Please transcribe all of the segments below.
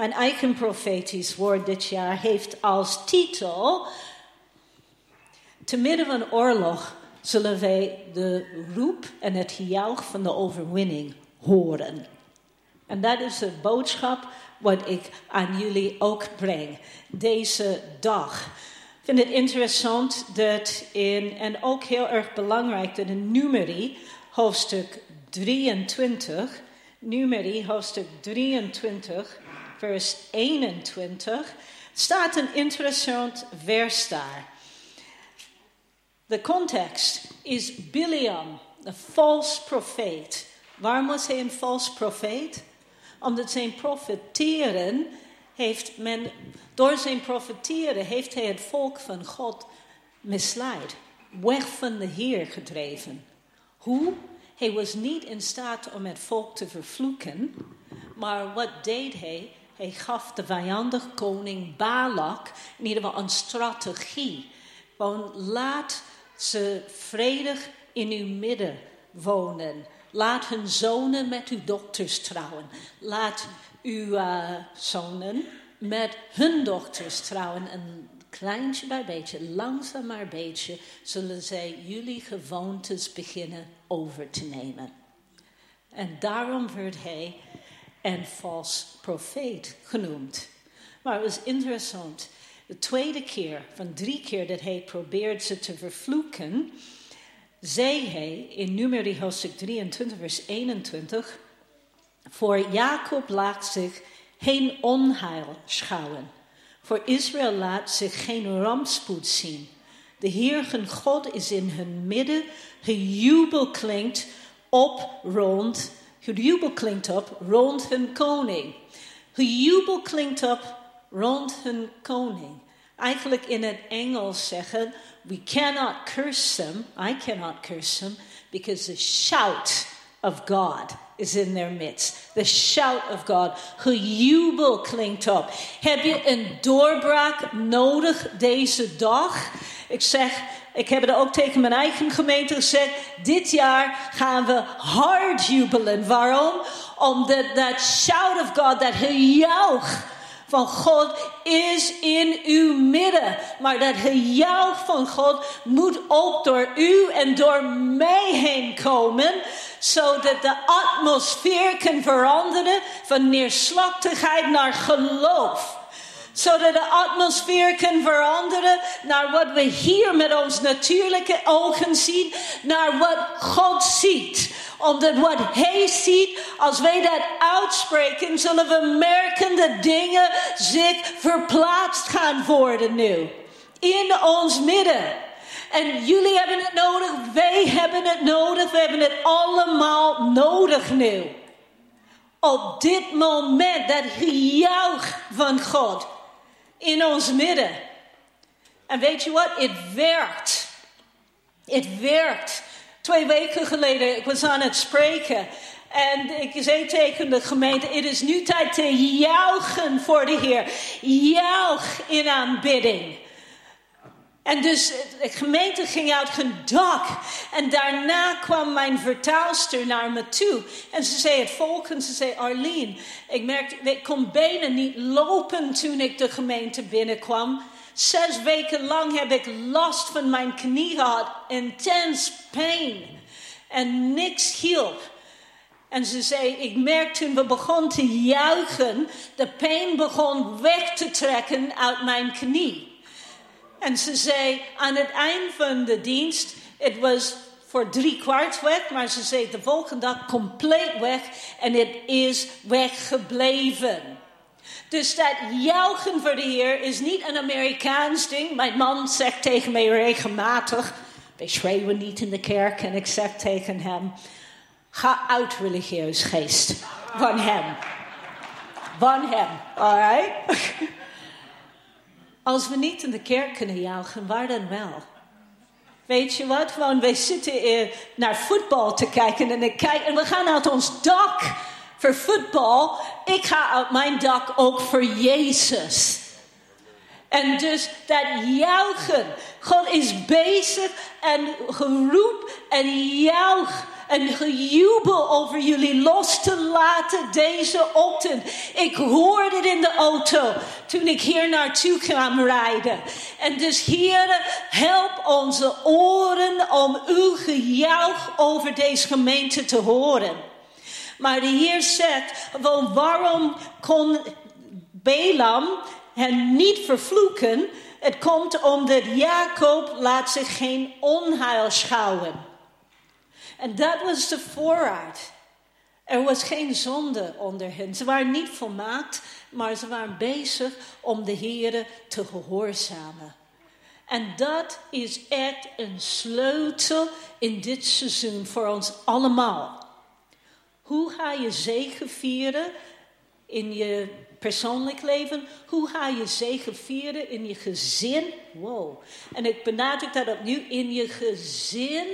Mijn eigen profetisch woord dit jaar heeft als titel. Te midden van oorlog zullen wij de roep en het gejuich van de overwinning horen. En dat is de boodschap wat ik aan jullie ook breng deze dag. Ik vind het interessant dat in, en ook heel erg belangrijk, dat in Numeri, hoofdstuk 23, Numeri, hoofdstuk 23, vers 21, staat een interessant vers daar. De context is Biliam, een false profeet. Waarom was hij een false profeet? Omdat zijn profeteren heeft men, door zijn profeteren heeft hij het volk van God misleid, weg van de Heer gedreven. Hoe? Hij was niet in staat om het volk te vervloeken, maar wat deed hij? Hij gaf de vijandige koning Balak in ieder geval een strategie. Gewoon laat ze vredig in uw midden wonen. Laat hun zonen met uw dochters trouwen. Laat uw uh, zonen met hun dochters trouwen. En kleintje bij beetje, langzaam maar beetje, zullen zij jullie gewoontes beginnen over te nemen. En daarom werd hij een vals profeet genoemd. Maar het was interessant. De tweede keer van drie keer dat hij probeert ze te vervloeken, zei hij in Numeri hoofdstuk 23, vers 21, voor Jacob laat zich geen onheil schouwen. Voor Israël laat zich geen rampspoed zien. De Heer God is in hun midden. Gejubel klinkt op rond. Gejubel klinkt op rond hun koning. Gejubel klinkt op rond hun koning. Eigenlijk in het Engels zeggen we cannot curse them. I cannot curse them because the shout of God is in their midst. The shout of God. Gejubel klinkt op. Heb je een doorbraak nodig deze dag? Ik zeg, ik heb het ook tegen mijn eigen gemeente gezegd. Dit jaar gaan we hard jubelen. Waarom? Omdat dat shout of God, dat gejuich van God is in uw midden. Maar dat gejuich van God moet ook door u en door mij heen komen. Zodat de atmosfeer kan veranderen van neerslachtigheid naar geloof zodat de atmosfeer kan veranderen naar wat we hier met ons natuurlijke ogen zien, naar wat God ziet omdat wat hij ziet, als wij dat uitspreken, zullen we merken dat dingen zich verplaatst gaan worden nu. In ons midden. En jullie hebben het nodig, wij hebben het nodig, we hebben het allemaal nodig nu. Op dit moment, dat gejuich van God in ons midden. En weet je wat? Het werkt. Het werkt. Twee weken geleden, ik was aan het spreken. En ik zei tegen de gemeente: Het is nu tijd te juichen voor de Heer. Juich in aanbidding. En dus de gemeente ging uit hun dak. En daarna kwam mijn vertaalster naar me toe. En ze zei het volgende. Ze zei, Arlene, ik merkte, ik kon bijna niet lopen toen ik de gemeente binnenkwam. Zes weken lang heb ik last van mijn knie gehad. Intens pijn. En niks hielp. En ze zei, ik merkte toen we begonnen te juichen, de pijn begon weg te trekken uit mijn knie. En ze zei, aan het eind van de dienst, het was voor drie kwart weg, maar ze zei de volgende dag compleet weg en het is weggebleven. Dus dat juichen voor de Heer is niet een Amerikaans ding. Mijn man zegt tegen mij regelmatig: Wij schreeuwen niet in de kerk. En ik zeg tegen hem: Ga uit, religieus geest. Van hem. Van hem. Alright? Als we niet in de kerk kunnen juichen, waar dan wel? Weet je wat? Gewoon, wij zitten naar voetbal te kijken en, en we gaan uit ons dak voor voetbal. Ik ga uit mijn dak ook voor Jezus. En dus dat juichen. God is bezig en geroep en juich een gejubel over jullie los te laten deze ochtend. Ik hoorde het in de auto toen ik hier naartoe kwam rijden. En dus, heren, help onze oren om uw gejuich over deze gemeente te horen. Maar de Heer zegt, waarom kon Balaam hen niet vervloeken? Het komt omdat Jacob laat zich geen onheil schouwen. En dat was de voorraad. Er was geen zonde onder hen. Ze waren niet volmaakt, maar ze waren bezig om de Heer te gehoorzamen. En dat is echt een sleutel in dit seizoen voor ons allemaal. Hoe ga je zegen vieren in je persoonlijk leven? Hoe ga je zegen vieren in je gezin? Wow. En ik benadruk dat opnieuw in je gezin.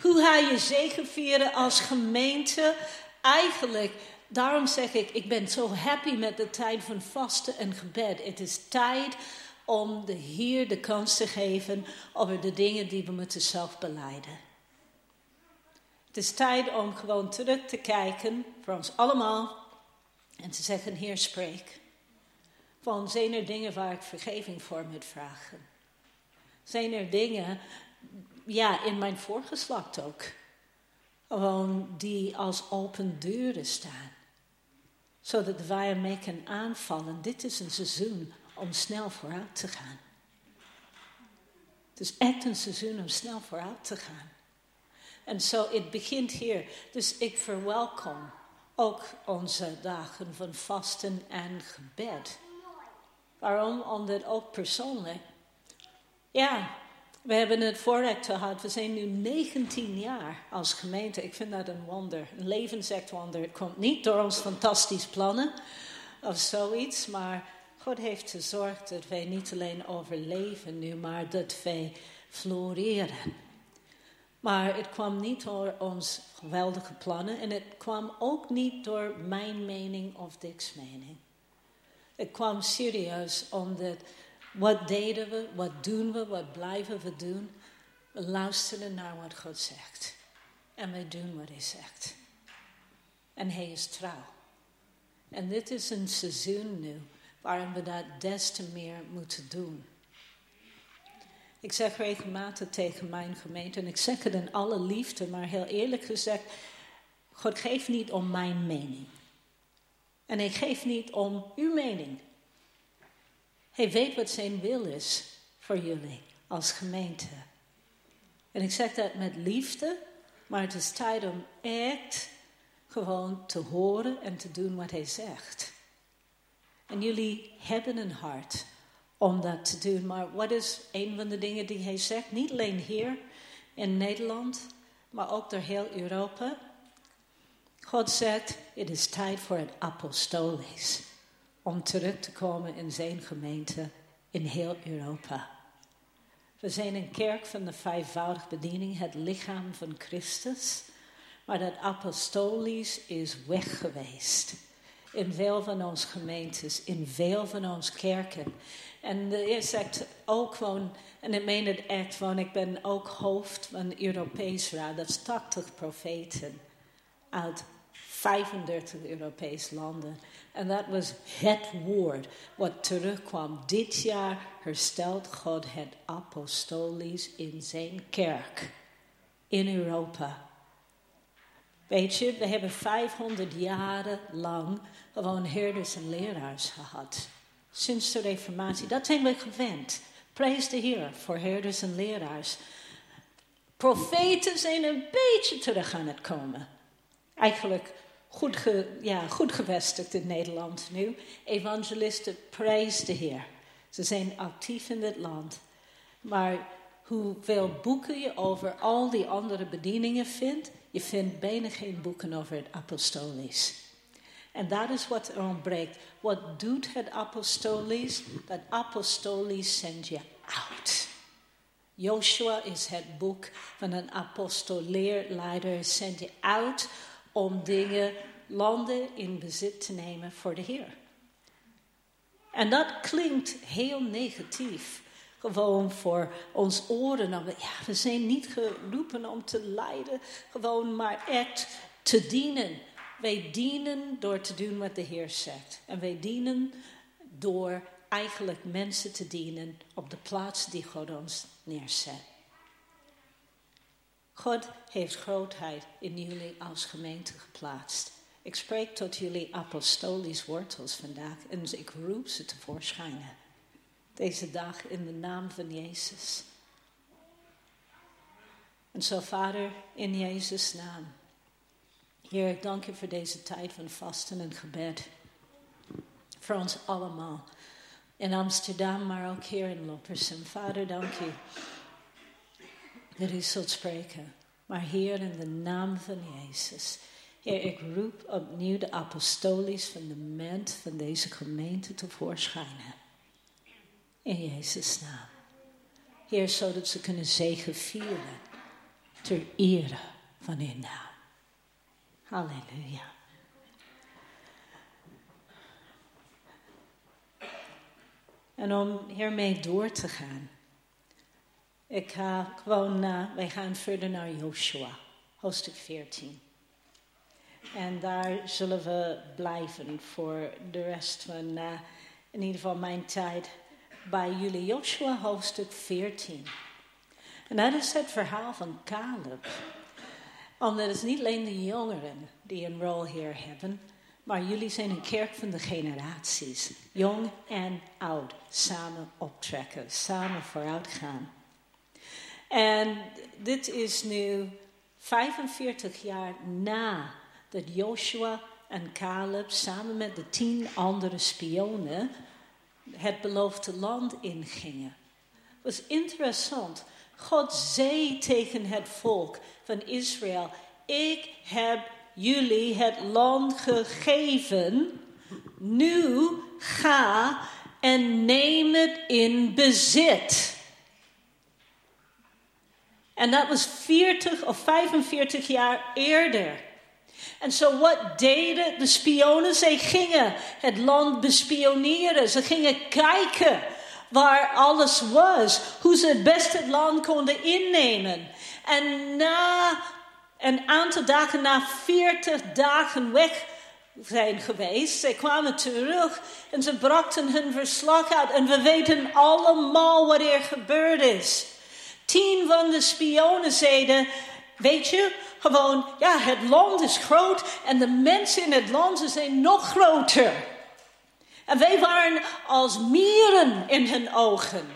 Hoe ga je zegen vieren als gemeente? Eigenlijk, daarom zeg ik, ik ben zo happy met de tijd van vasten en gebed. Het is tijd om de Heer de kans te geven over de dingen die we moeten zelf beleiden. Het is tijd om gewoon terug te kijken voor ons allemaal en te zeggen: Heer, spreek. Van zijn er dingen waar ik vergeving voor moet vragen? Zijn er dingen, ja, in mijn voorgeslacht ook, gewoon die als open deuren staan? Zodat wij ermee kunnen aanvallen. Dit is een seizoen om snel vooruit te gaan. Het is echt een seizoen om snel vooruit te gaan. En zo, het begint hier. Dus ik verwelkom ook onze dagen van vasten en gebed. Waarom? Omdat ook persoonlijk. Ja, we hebben het voorrecht gehad. We zijn nu 19 jaar als gemeente. Ik vind dat een wonder, een levensecht wonder. Het komt niet door ons fantastische plannen of zoiets, maar God heeft gezorgd dat wij niet alleen overleven nu, maar dat wij floreren. Maar het kwam niet door ons geweldige plannen en het kwam ook niet door mijn mening of Dick's mening. Het kwam serieus omdat wat deden we, wat doen we, wat blijven we doen? We luisteren naar wat God zegt. En we doen wat Hij zegt. En Hij is trouw. En dit is een seizoen nu waarin we dat des te meer moeten doen. Ik zeg regelmatig tegen mijn gemeente, en ik zeg het in alle liefde, maar heel eerlijk gezegd, God geeft niet om mijn mening. En hij geeft niet om uw mening. Hij weet wat zijn wil is voor jullie als gemeente. En ik zeg dat met liefde, maar het is tijd om echt gewoon te horen en te doen wat hij zegt. En jullie hebben een hart om dat te doen. Maar wat is een van de dingen die hij zegt? Niet alleen hier in Nederland, maar ook door heel Europa. God zegt, het is tijd voor het apostolisch. Om terug te komen in zijn gemeente in heel Europa. We zijn een kerk van de vijfvoudige bediening, het lichaam van Christus. Maar dat apostolisch is weg geweest. In veel van onze gemeentes, in veel van onze kerken. En de zegt ook gewoon, en ik meen het echt van, ik ben ook hoofd van de Europees Raad, dat is 80 profeten uit 35 Europese landen. En dat was het woord wat terugkwam. Dit jaar herstelt God het apostolisch in zijn kerk in Europa. Weet je, we hebben 500 jaren lang gewoon herders en leraars gehad sinds de Reformatie. Dat zijn we gewend. Praise de Heer voor herders en leraars. Profeten zijn een beetje terug aan het komen. Eigenlijk goed, ge, ja, goed gevestigd in Nederland nu. Evangelisten, praise de Heer. Ze zijn actief in dit land. Maar hoeveel boeken je over al die andere bedieningen vindt, je vindt bijna geen boeken over het apostolisch. En dat is wat er ontbreekt. Wat doet het apostolisch? Dat apostolisch zendt je uit. Joshua is het boek van een apostoleerleider. Zendt je uit om dingen, landen in bezit te nemen voor de Heer. En dat klinkt heel negatief. Gewoon voor ons oren. Ja, we zijn niet geroepen om te lijden, gewoon maar echt te dienen. Wij dienen door te doen wat de Heer zegt. En wij dienen door eigenlijk mensen te dienen op de plaats die God ons neerzet. God heeft grootheid in jullie als gemeente geplaatst. Ik spreek tot jullie apostolisch wortels vandaag en ik roep ze tevoorschijn. Deze dag in de naam van Jezus. En zo, Vader, in Jezus' naam. Heer, ik dank je voor deze tijd van vasten en gebed. Voor ons allemaal. In Amsterdam, maar ook hier in Loppersum. Vader, dank je dat u zult spreken. Maar Heer, in de naam van Jezus. Heer, ik roep opnieuw de apostolisch fundament van deze gemeente tevoorschijnen. In Jezus' naam. Heer, zodat ze kunnen zegen vieren ter ere van uw naam. Halleluja. En om hiermee door te gaan. Ik ga gewoon, wij gaan verder naar Joshua, hoofdstuk 14. En daar zullen we blijven voor de rest van, uh, in ieder geval mijn tijd, bij jullie. Joshua, hoofdstuk 14. En dat is het verhaal van Caleb. Omdat het niet alleen de jongeren die een rol hier hebben, maar jullie zijn een kerk van de generaties. Jong en oud, samen optrekken, samen vooruit gaan. En dit is nu 45 jaar na dat Joshua en Caleb samen met de tien andere spionen het beloofde land ingingen. Het was interessant. God zei tegen het volk van Israël: Ik heb jullie het land gegeven. Nu ga en neem het in bezit. En dat was 40 of 45 jaar eerder. En zo wat deden de spionen? Ze gingen het land bespioneren. Ze gingen kijken waar alles was. Hoe ze het beste het land konden innemen. En na een aantal dagen, na 40 dagen weg zijn geweest. Ze kwamen terug en ze brachten hun verslag uit. En we weten allemaal wat er gebeurd is. Tien van de spionen zeiden, weet je, gewoon, ja, het land is groot en de mensen in het land zijn nog groter. En wij waren als mieren in hun ogen.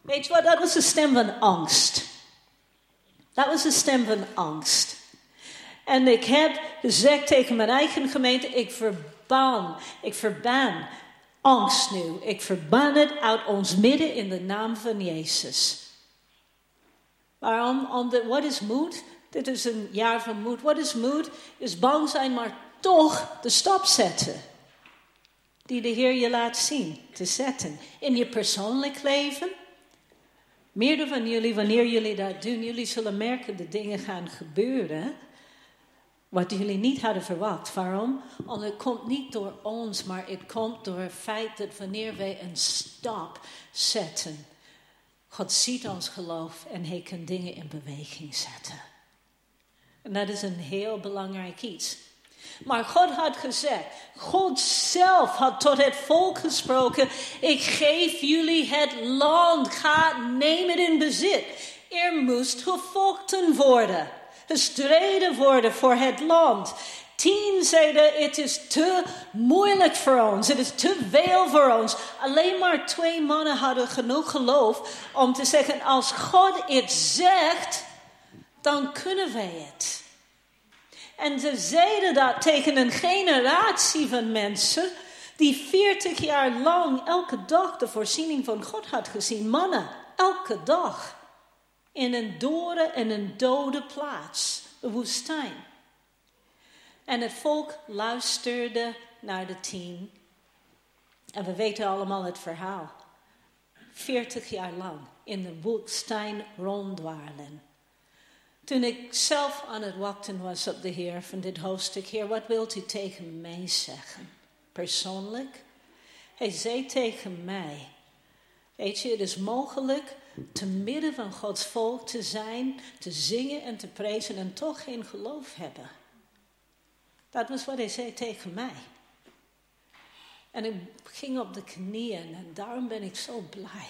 Weet je wat, dat was de stem van angst. Dat was de stem van angst. En ik heb gezegd tegen mijn eigen gemeente: ik verban, ik verban angst nu. Ik verban het uit ons midden in de naam van Jezus. Waarom? Omdat, wat is moed? Dit is een jaar van moed. Wat is moed? Is bang zijn, maar toch de stap zetten. Die de Heer je laat zien, te zetten. In je persoonlijk leven. Meerdere van jullie, wanneer jullie dat doen, jullie zullen merken dat dingen gaan gebeuren. Wat jullie niet hadden verwacht. Waarom? Omdat het komt niet door ons, maar het komt door het feit dat wanneer wij een stap zetten God ziet ons geloof en hij kan dingen in beweging zetten. En dat is een heel belangrijk iets. Maar God had gezegd, God zelf had tot het volk gesproken, ik geef jullie het land, ga neem het in bezit. Er moest gevochten worden, gestreden worden voor het land. Tien zeiden: Het is te moeilijk voor ons. Het is te veel voor ons. Alleen maar twee mannen hadden genoeg geloof om te zeggen: Als God het zegt, dan kunnen wij het. En ze zeiden dat tegen een generatie van mensen die 40 jaar lang elke dag de voorziening van God had gezien. Mannen, elke dag. In een dode en een dode plaats, de woestijn. En het volk luisterde naar de tien. En we weten allemaal het verhaal. Veertig jaar lang in de woestijn ronddwalen. Toen ik zelf aan het wachten was op de Heer van dit hoofdstuk, Heer, wat wilt u tegen mij zeggen? Persoonlijk? Hij zei tegen mij, Weet je, het is mogelijk te midden van Gods volk te zijn, te zingen en te prezen en toch geen geloof hebben. Dat was wat hij zei tegen mij. En ik ging op de knieën en daarom ben ik zo blij.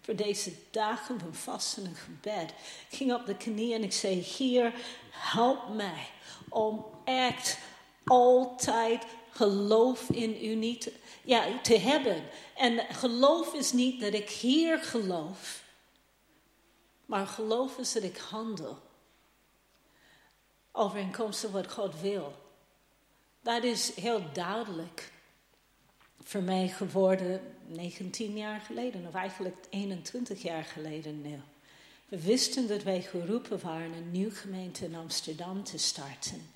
Voor deze dagen van vasten en gebed. Ik ging op de knieën en ik zei: Hier, help mij om echt altijd geloof in u niet ja, te hebben. En geloof is niet dat ik hier geloof, maar geloof is dat ik handel. Overeenkomstig wat God wil. Dat is heel duidelijk voor mij geworden 19 jaar geleden, of eigenlijk 21 jaar geleden nu. We wisten dat wij geroepen waren een nieuwe gemeente in Amsterdam te starten.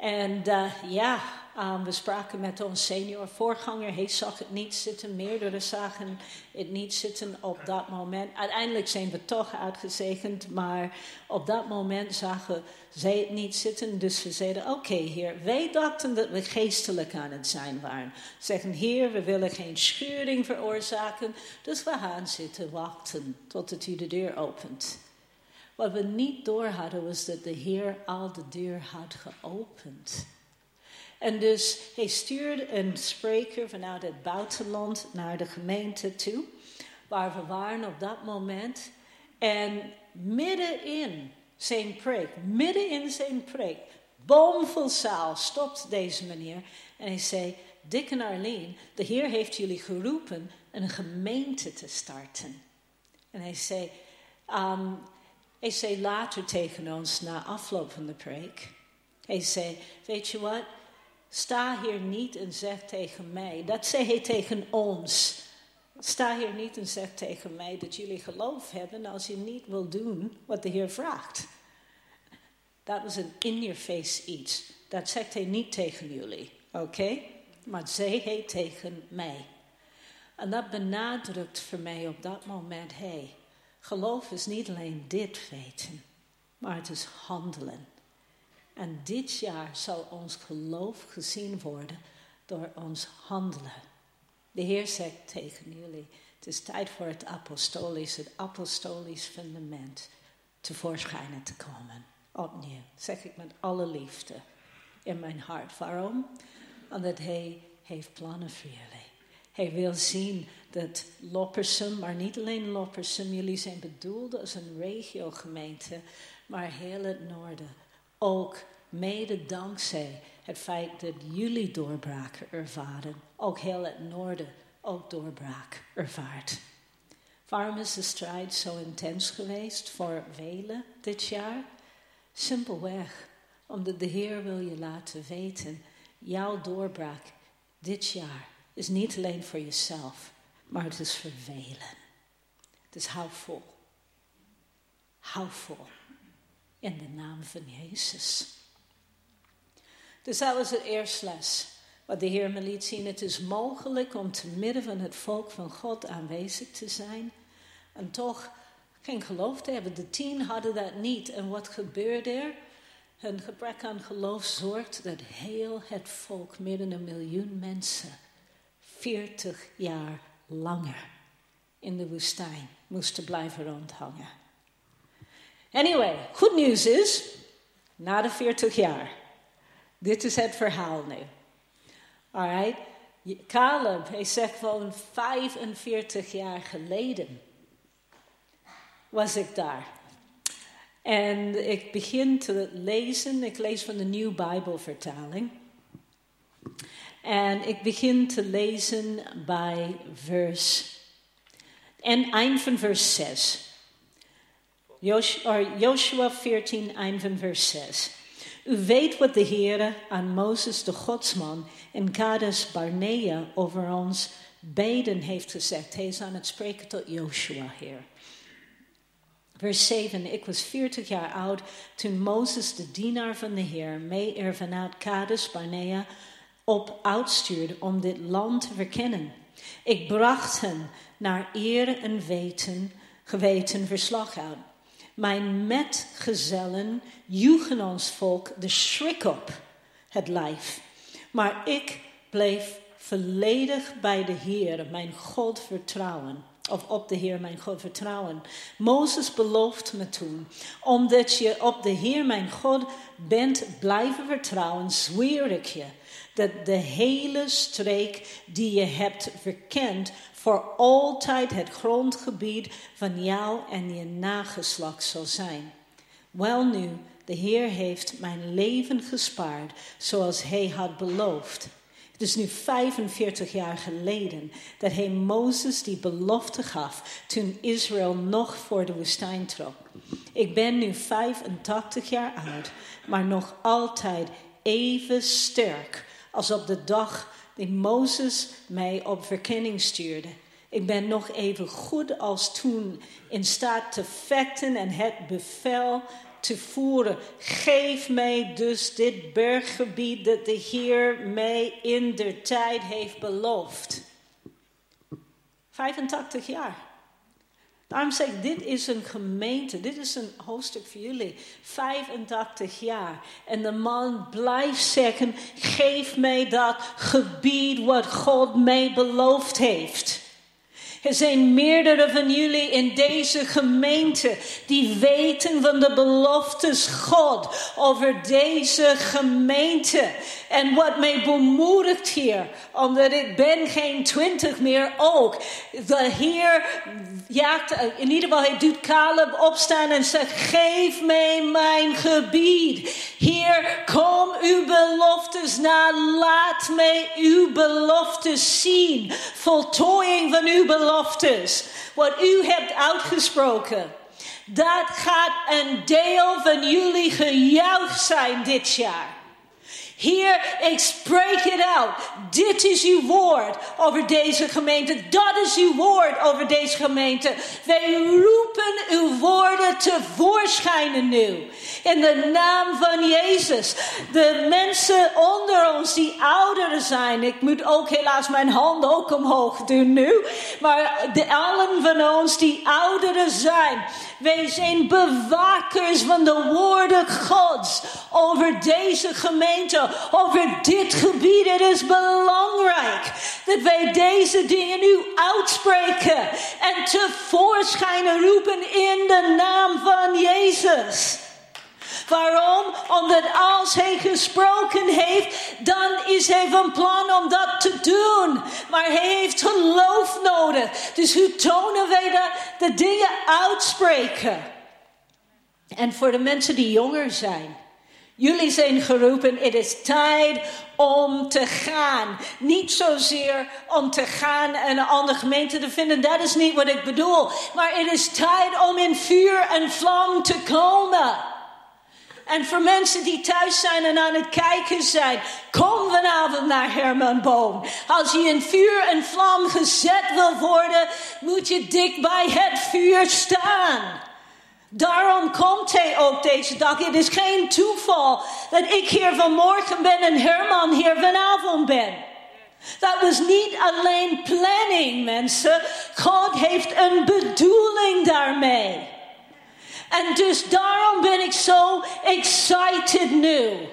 En uh, ja, um, we spraken met ons senior voorganger. Hij zag het niet zitten. Meerdere zagen het niet zitten op dat moment. Uiteindelijk zijn we toch uitgezegend. Maar op dat moment zagen zij het niet zitten. Dus we zeiden: Oké, okay, Heer, wij dachten dat we geestelijk aan het zijn waren. Zeggen: Heer, we willen geen schuring veroorzaken. Dus we gaan zitten wachten tot u de deur opent. Wat we niet door hadden was dat de Heer al de deur had geopend. En dus hij stuurde een spreker vanuit het buitenland naar de gemeente toe, waar we waren op dat moment. En midden in zijn preek, midden in zijn preek, bomvol zaal, stopt deze meneer en hij zei: Dick en Arlene, de Heer heeft jullie geroepen een gemeente te starten. En hij zei: um, hij zei later tegen ons na afloop van de preek. Hij zei, weet je wat? Sta hier niet en zeg tegen mij. Dat zei hij tegen ons. Sta hier niet en zeg tegen mij dat jullie geloof hebben als je niet wil doen wat de Heer vraagt. Dat was een in-your-face iets. Dat zegt hij niet tegen jullie, oké? Maar zei hij tegen mij. En dat benadrukt voor mij op dat moment, hé, hey, Geloof is niet alleen dit weten, maar het is handelen. En dit jaar zal ons geloof gezien worden door ons handelen. De Heer zegt tegen jullie: het is tijd voor het apostolisch, het apostolisch fundament tevoorschijn te komen. Opnieuw, zeg ik met alle liefde in mijn hart. Waarom? Omdat Hij heeft plannen voor jullie. Hij wil zien dat Loppersum, maar niet alleen Loppersum, jullie zijn bedoeld als een regiogemeente, maar heel het noorden. Ook mede dankzij het feit dat jullie doorbraken ervaren, ook heel het noorden ook doorbraak ervaart. Waarom is de strijd zo intens geweest voor velen dit jaar? Simpelweg omdat de Heer wil je laten weten, jouw doorbraak dit jaar is niet alleen voor jezelf, maar het is voor velen. Dus hou vol. Hou vol. In de naam van Jezus. Dus dat was het eerste les. Wat de Heer me liet zien. Het is mogelijk om te midden van het volk van God aanwezig te zijn. En toch geen geloof te hebben. De tien hadden dat niet. En wat gebeurde er? Hun gebrek aan geloof zorgt dat heel het volk, midden een miljoen mensen, 40 jaar langer in de woestijn moesten blijven rondhangen. Anyway, goed nieuws is, na de 40 jaar, dit is het verhaal nu. Alright, Caleb, hij zegt van 45 jaar geleden was ik daar. En ik begin te lezen, ik lees van de Nieuwe Bijbelvertaling. En ik begin te lezen bij vers. En eind van vers 6. Joshua 14, eind van vers 6. U weet wat de Heer aan Mozes, de godsman, in Kades Barnea over ons beden heeft gezegd. Hij is aan het spreken tot Joshua hier. Vers 7. Ik was 40 jaar oud toen Mozes, de dienaar van de Heer, mee er vanuit Kades Barnea op uitstuurde om dit land te verkennen. Ik bracht hen naar eer en weten, geweten verslag uit. Mijn metgezellen joegen ons volk de schrik op het lijf. Maar ik bleef volledig bij de Heer, mijn God, vertrouwen. Of op de Heer, mijn God, vertrouwen. Mozes belooft me toen, omdat je op de Heer, mijn God, bent blijven vertrouwen, zweer ik je dat de hele streek die je hebt verkend voor altijd het grondgebied van jou en je nageslacht zal zijn. Wel nu, de Heer heeft mijn leven gespaard zoals hij had beloofd. Het is nu 45 jaar geleden dat hij Mozes die belofte gaf toen Israël nog voor de woestijn trok. Ik ben nu 85 jaar oud, maar nog altijd even sterk als op de dag die Mozes mij op verkenning stuurde. Ik ben nog even goed als toen in staat te vechten en het bevel te voeren. Geef mij dus dit berggebied dat de Heer mij in der tijd heeft beloofd. 85 jaar. Daarom zeg ik, dit is een gemeente, dit is een hoofdstuk voor jullie. 85 jaar. En de man blijft zeggen, geef mij dat gebied wat God mij beloofd heeft. Er zijn meerdere van jullie in deze gemeente die weten van de beloftes God over deze gemeente. En wat mij bemoedigt hier, omdat ik ben geen twintig meer ook. De Heer jaagt, in ieder geval hij doet Caleb opstaan en zegt, geef mij mijn gebied. Heer, kom uw beloftes na, laat mij uw beloftes zien. Voltooiing van uw beloftes wat u hebt uitgesproken, dat gaat een deel van jullie gejuich zijn dit jaar. Heer, ik spreek het uit. Dit is uw woord over deze gemeente. Dat is uw woord over deze gemeente. Wij roepen uw woorden tevoorschijn nu. In de naam van Jezus. De mensen onder ons die ouderen zijn. Ik moet ook helaas mijn hand ook omhoog doen nu. Maar de, allen van ons die ouderen zijn. Wij zijn bewakers van de woorden Gods over deze gemeente, over dit gebied. Het is belangrijk dat wij deze dingen nu uitspreken en tevoorschijn roepen in de naam van Jezus. Waarom? Omdat als hij gesproken heeft, dan is hij van plan om dat te doen. Maar hij heeft geloof nodig. Dus hoe tonen wij? De dingen uitspreken. En voor de mensen die jonger zijn. Jullie zijn geroepen, het is tijd om te gaan. Niet zozeer om te gaan en een andere gemeente te vinden, dat is niet wat ik bedoel. Maar het is tijd om in vuur en vlam te komen. En voor mensen die thuis zijn en aan het kijken zijn, kom vanavond naar Herman Boom. Als je in vuur en vlam gezet wil worden, moet je dik bij het vuur staan. Daarom komt hij ook deze dag. Het is geen toeval dat ik hier vanmorgen ben en Herman hier vanavond ben. Dat was niet alleen planning, mensen. God heeft een bedoeling daarmee. En dus daarom ben ik zo excited nu.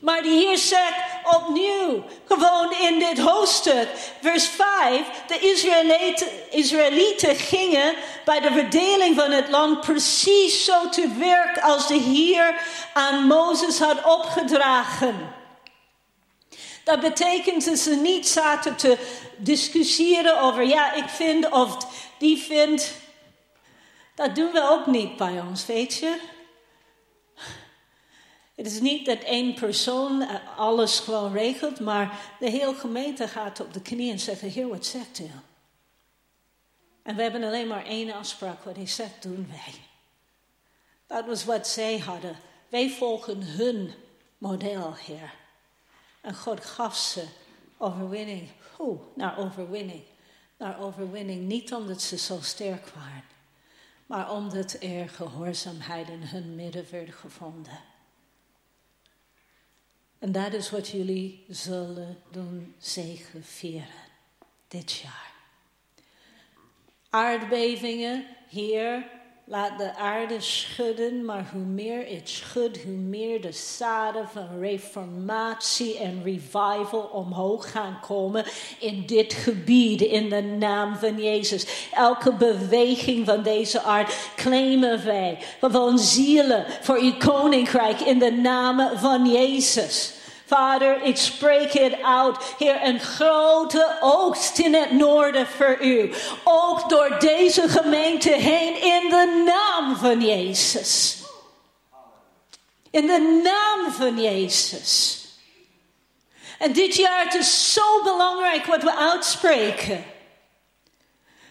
Maar de Heer zegt opnieuw, gewoon in dit hoofdstuk, vers 5, de Israëlieten, gingen bij de verdeling van het land precies zo te werk als de Heer aan Mozes had opgedragen. Dat betekent dat ze niet zaten te discussiëren over, ja, ik vind of die vindt. Dat doen we ook niet bij ons, weet je. Het is niet dat één persoon eh, alles gewoon regelt, maar de hele gemeente gaat op de knieën en zegt: Heer, wat zegt u? En we hebben alleen maar één afspraak. Wat hij zegt, doen wij. Dat was wat zij hadden. Wij volgen hun model, Heer. En God gaf ze overwinning. Hoe? Naar overwinning. Naar overwinning. Niet omdat ze zo sterk waren, maar omdat er gehoorzaamheid in hun midden werd gevonden. En dat is wat jullie zullen doen vieren dit jaar. Aardbevingen hier laat de aarde schudden, maar hoe meer het schudt, hoe meer de zaden van reformatie en revival omhoog gaan komen in dit gebied, in de naam van Jezus. Elke beweging van deze aard claimen wij van zielen voor uw koninkrijk in de naam van Jezus. Vader, ik spreek het uit. Heer, een grote oogst in het noorden voor u. Ook door deze gemeente heen in de naam van Jezus. In de naam van Jezus. En dit jaar het is zo belangrijk wat we uitspreken.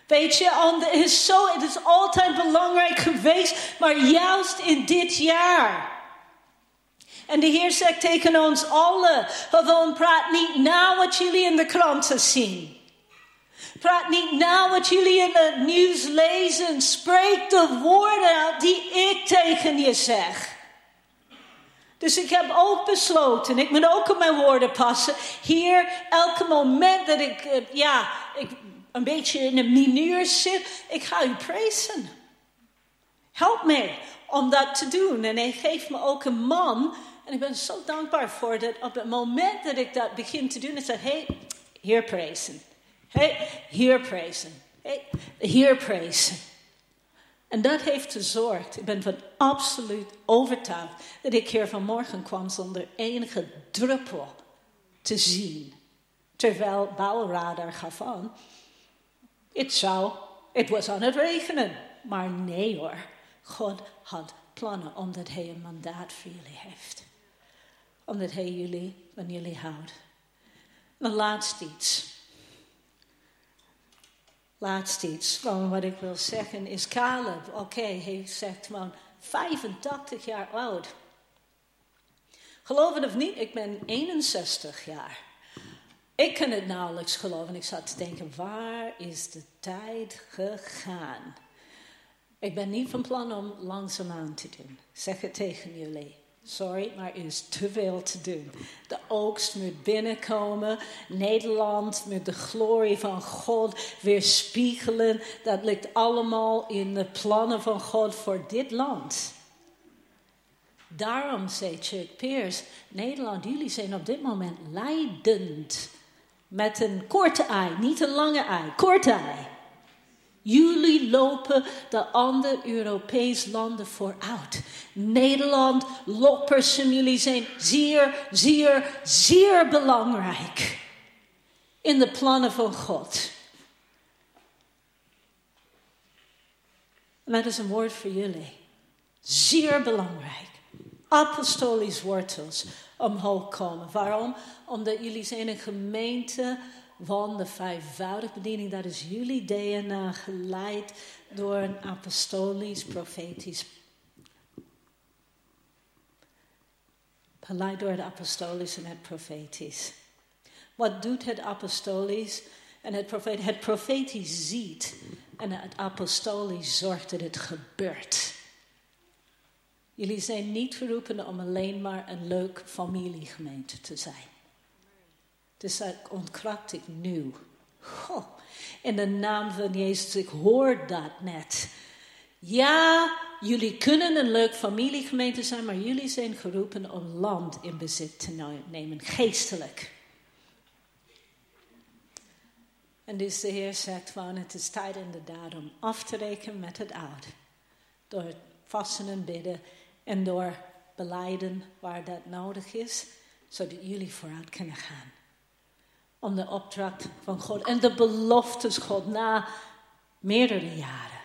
Weet je, is, het is altijd belangrijk geweest, maar juist in dit jaar. En de Heer zegt tegen ons allen: gewoon praat niet na wat jullie in de kranten zien. Praat niet na wat jullie in het nieuws lezen. Spreek de woorden uit die ik tegen je zeg. Dus ik heb ook besloten, ik moet ook op mijn woorden passen. Hier, elke moment dat ik, eh, ja, ik een beetje in een minuur zit, ik ga u prijzen. Help mij om dat te doen. En hij geeft me ook een man en ik ben zo dankbaar voor dat op het moment dat ik dat begin te doen, ik zeg, hey, hier prijzen. Hey, hier prijzen. Hey, hier prijzen. En dat heeft gezorgd, ik ben van absoluut overtuigd, dat ik hier vanmorgen kwam zonder enige druppel te zien. Terwijl bouwradar gaf aan, het zou, het was aan het regenen. Maar nee hoor, God had plannen omdat hij een mandaat voor jullie heeft omdat hij jullie van jullie houdt. En laatst iets. Laatst iets van wat ik wil zeggen is Caleb. Oké, hij zegt van 85 jaar oud. Geloof het of niet, ik ben 61 jaar. Ik kan het nauwelijks geloven. Ik zat te denken, waar is de tijd gegaan? Ik ben niet van plan om langzaamaan te doen. Zeg het tegen jullie. Sorry, maar er is te veel te doen. De oogst moet binnenkomen. Nederland moet de glorie van God weer spiegelen. Dat ligt allemaal in de plannen van God voor dit land. Daarom zei Chuck Pierce: Nederland, jullie zijn op dit moment leidend. Met een korte ei, niet een lange ei, korte ei. Jullie lopen de andere Europese landen vooruit. Nederland, Loppersum, jullie zijn zeer, zeer, zeer belangrijk in de plannen van God. En dat is een woord voor jullie. Zeer belangrijk. Apostolisch wortels omhoog komen. Waarom? Omdat jullie zijn een gemeente van de vijfvoudige bediening. Dat is jullie DNA geleid door een apostolisch, profetisch. Geleid door het apostolisch en het profetisch. Wat doet het apostolisch en het profetisch? Het profetisch ziet en het apostolisch zorgt dat het gebeurt. Jullie zijn niet geroepen om alleen maar een leuk familiegemeente te zijn. Dus dat ontkracht ik nu. Goh, in de naam van Jezus, ik hoor dat net. Ja, jullie kunnen een leuk familiegemeente zijn, maar jullie zijn geroepen om land in bezit te nemen, geestelijk. En dus de Heer zegt van, het is tijd inderdaad om af te rekenen met het oude. Door vasten en bidden en door beleiden waar dat nodig is, zodat jullie vooruit kunnen gaan om de opdracht van God en de beloftes God na meerdere jaren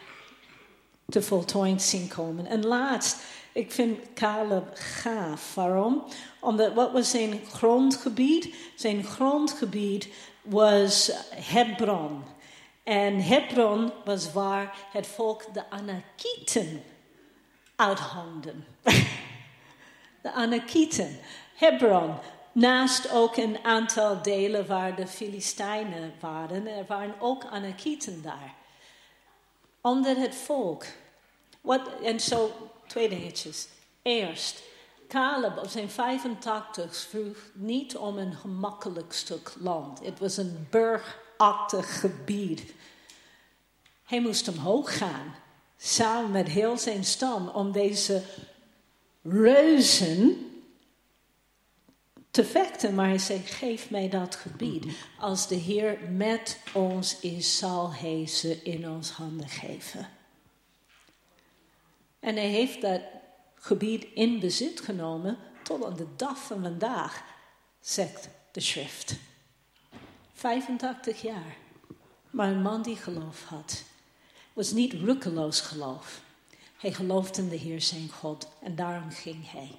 te voltooien zien komen. En laatst, ik vind Caleb gaaf. Waarom? Omdat wat was zijn grondgebied? Zijn grondgebied was Hebron. En Hebron was waar het volk de Anakieten uithanden. de Anakieten. Hebron Naast ook een aantal delen waar de Filistijnen waren, er waren ook Anakieten daar. Onder het volk. Wat, en zo, twee dingetjes. Eerst, Caleb op zijn 85 vroeg niet om een gemakkelijk stuk land. Het was een burgachtig gebied. Hij moest omhoog gaan. samen met heel zijn stam om deze reuzen te vechten. Maar hij zei: Geef mij dat gebied. Als de Heer met ons is, zal hij ze in ons handen geven. En hij heeft dat gebied in bezit genomen tot aan de dag van vandaag, zegt de schrift. 85 jaar. Maar een man die geloof had, was niet rukkeloos geloof. Hij geloofde in de Heer zijn God en daarom ging hij.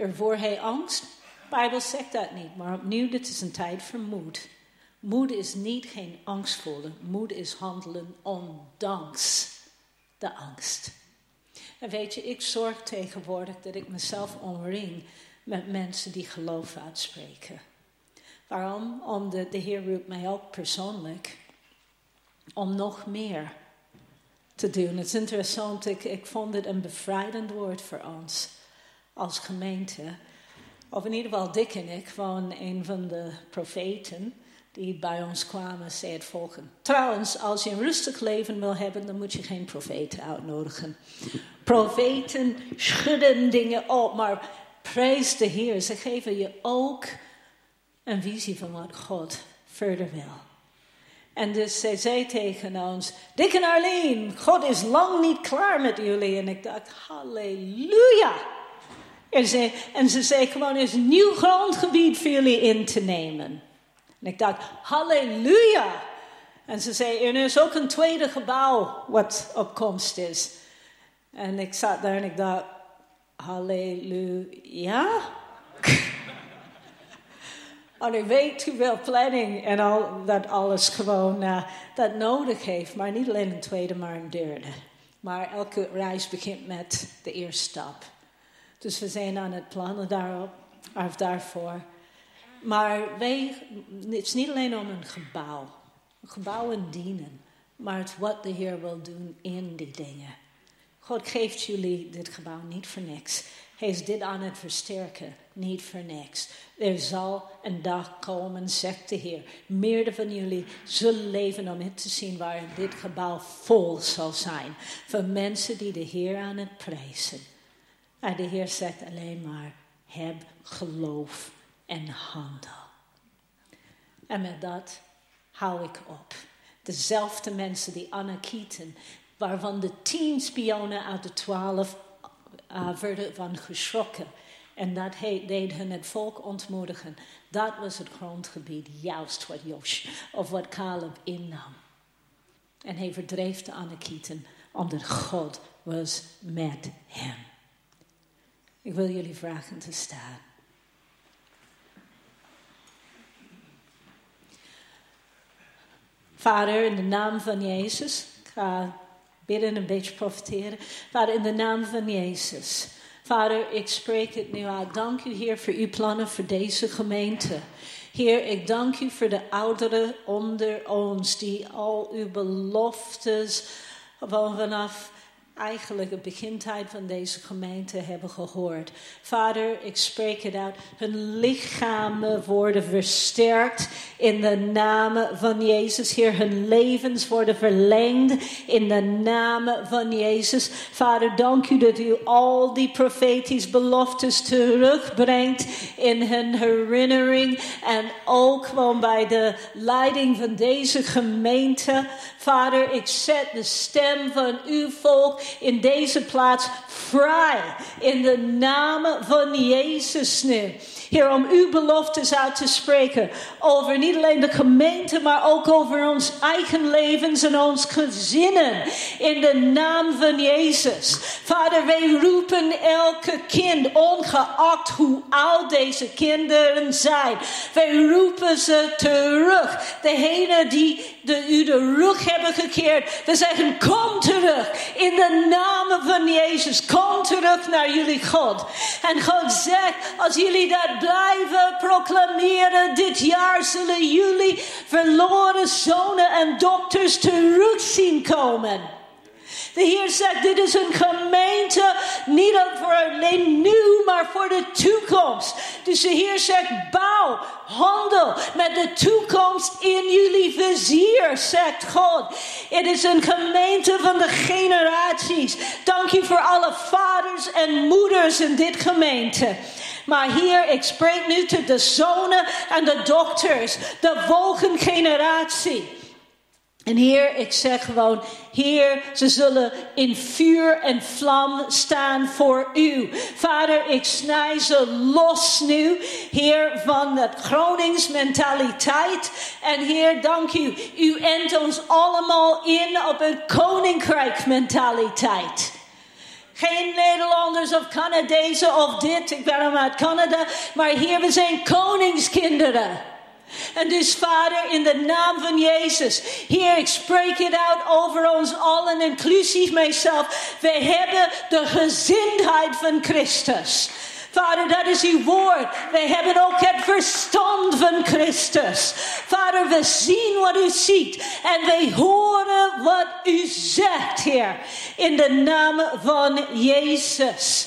Ervoor hij angst? De Bijbel zegt dat niet, maar opnieuw, dit is een tijd voor moed. Moed is niet geen angst voelen, moed is handelen ondanks de angst. En weet je, ik zorg tegenwoordig dat ik mezelf omring met mensen die geloof uitspreken. Waarom? Omdat de Heer roept mij ook persoonlijk om nog meer te doen. Het is interessant, ik, ik vond het een bevrijdend woord voor ons als gemeente. Of in ieder geval Dick en ik, gewoon een van de profeten die bij ons kwamen, zei het volgende. Trouwens, als je een rustig leven wil hebben, dan moet je geen profeten uitnodigen. Profeten schudden dingen op, maar prijs de Heer. Ze geven je ook een visie van wat God verder wil. En dus zij zei tegen ons: Dick en Arlene, God is lang niet klaar met jullie. En ik dacht: Halleluja. En ze, en ze zei gewoon: is een nieuw grondgebied voor jullie in te nemen. En ik dacht: Halleluja. En ze zei: Er is ook een tweede gebouw wat op komst is. En ik zat daar en ik dacht: Halleluja. En ik weet hoeveel planning en al dat alles gewoon uh, dat nodig heeft. Maar niet alleen een tweede, maar een derde. Maar elke reis begint met de eerste stap. Dus we zijn aan het plannen daarop, of daarvoor. Maar wij, het is niet alleen om een gebouw. Een gebouw en dienen. Maar het wat de Heer wil doen in die dingen. God geeft jullie dit gebouw niet voor niks. Hij is dit aan het versterken, niet voor niks. Er zal een dag komen, zegt de Heer. Meerdere van jullie zullen leven om het te zien waar dit gebouw vol zal zijn. Van mensen die de Heer aan het prijzen. En de Heer zegt alleen maar, heb geloof en handel. En met dat hou ik op. Dezelfde mensen die Anna Kieten, waarvan de tien spionen uit de twaalf uh, werden van geschrokken. En dat deed hen het volk ontmoedigen. Dat was het grondgebied, juist wat Josh of wat Caleb innam. En hij verdreef de Anakieten, omdat God was met hem. Ik wil jullie vragen te staan. Vader, in de naam van Jezus, ik ga bidden, een beetje profiteren. Vader, in de naam van Jezus. Vader, ik spreek het nu uit. Dank u, Heer, voor uw plannen voor deze gemeente. Heer, ik dank u voor de ouderen onder ons die al uw beloftes van vanaf eigenlijk de begintijd van deze gemeente hebben gehoord. Vader, ik spreek het uit. Hun lichamen worden versterkt in de naam van Jezus. Heer, hun levens worden verlengd in de naam van Jezus. Vader, dank u dat u al die profetische beloftes terugbrengt in hun herinnering. En ook gewoon bij de leiding van deze gemeente. Vader, ik zet de stem van uw volk in deze plaats vrij. In de naam van Jezus nu. Heer, om uw beloftes uit te spreken. Over niet alleen de gemeente, maar ook over ons eigen levens en ons gezinnen. In de naam van Jezus. Vader, wij roepen elke kind, ongeacht hoe oud deze kinderen zijn. Wij roepen ze terug. Degene die de, u de rug hebben gekeerd. We zeggen, kom terug. In de naam van Jezus. Kom terug naar jullie God. En God zegt, als jullie dat blijven proclameren, dit jaar zullen jullie verloren zonen en dokters terug zien komen. De Heer zegt, dit is een gemeente, niet voor alleen nu, maar voor de toekomst. Dus de Heer zegt, bouw, handel met de toekomst in jullie vizier, zegt God. Het is een gemeente van de generaties. Dank u voor alle vaders en moeders in dit gemeente. Maar hier, ik spreek nu tot de zonen en de dochters, de volgende generatie. En Heer, ik zeg gewoon, Heer, ze zullen in vuur en vlam staan voor u. Vader, ik snij ze los nu, Heer, van dat Gronings mentaliteit. En Heer, dank u, u endt ons allemaal in op een koninkrijk mentaliteit. Geen Nederlanders of Canadezen of dit, ik ben uit Canada, maar hier we zijn koningskinderen. En dus, Vader, in de naam van Jezus, Heer, ik spreek het uit over ons allen, inclusief mijzelf. We hebben de gezindheid van Christus. Vader, dat is uw woord. Wij hebben ook het verstand van Christus. Vader, we zien wat u ziet en wij horen wat u zegt, Heer. In de naam van Jezus.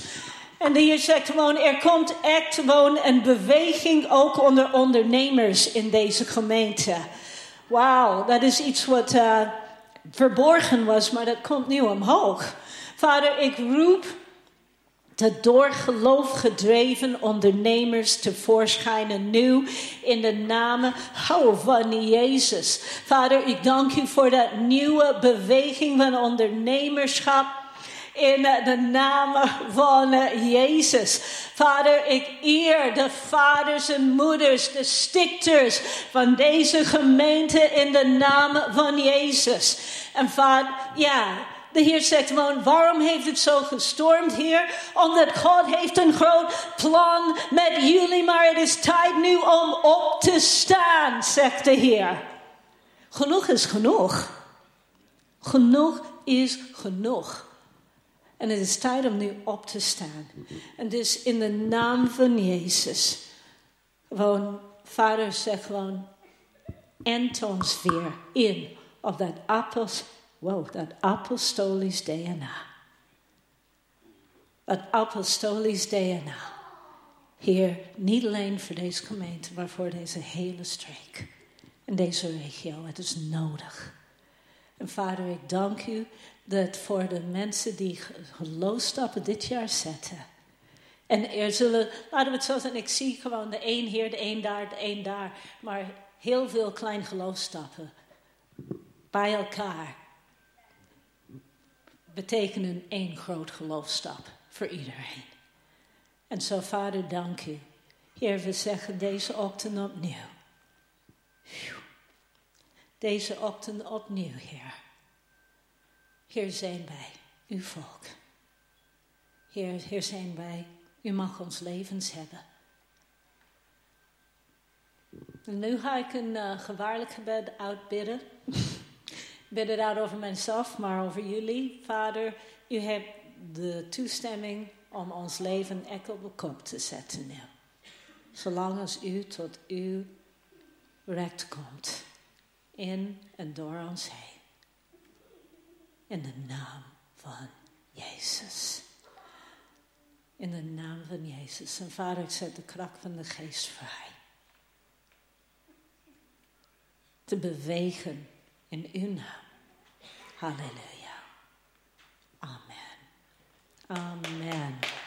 En de Heer zegt gewoon, er komt echt gewoon een beweging ook onder ondernemers in deze gemeente. Wauw, dat is iets wat uh, verborgen was, maar dat komt nu omhoog. Vader, ik roep de door geloof gedreven ondernemers tevoorschijn nu in de naam van Jezus. Vader, ik dank u voor dat nieuwe beweging van ondernemerschap in de naam van Jezus. Vader, ik eer de vaders en moeders, de stichters van deze gemeente in de naam van Jezus. En vader, ja, de Heer zegt gewoon, waarom heeft het zo gestormd, Heer? Omdat God heeft een groot plan met jullie, maar het is tijd nu om op te staan, zegt de Heer. Genoeg is genoeg. Genoeg is genoeg. En het is tijd om nu op te staan. En dus in de naam van Jezus. Gewoon, vader zegt gewoon, ent ons weer in op dat appels Wow, dat apostolisch DNA. Dat apostolisch DNA. Heer, niet alleen voor deze gemeente, maar voor deze hele streek. En deze regio. Het is nodig. En vader, ik dank u dat voor de mensen die geloofstappen dit jaar zetten. En er zullen, laten we het zo zeggen, ik zie gewoon de een hier, de een daar, de een daar. Maar heel veel klein geloofstappen bij elkaar betekenen één groot geloofstap voor iedereen. En zo, Vader, dank u. Heer, we zeggen deze ochtend opnieuw. Deze ochtend opnieuw, Heer. Hier zijn wij, uw volk. Heer, hier zijn wij. U mag ons levens hebben. En nu ga ik een uh, gevaarlijk gebed uitbidden. Bid het uit over mijzelf, maar over jullie. Vader, u hebt de toestemming om ons leven echt op de kop te zetten nu. Zolang als u tot uw recht komt. In en door ons heen. In de naam van Jezus. In de naam van Jezus. En vader, ik zet de kracht van de geest vrij. Te bewegen in uw naam. Halleluja. Amen. Amen.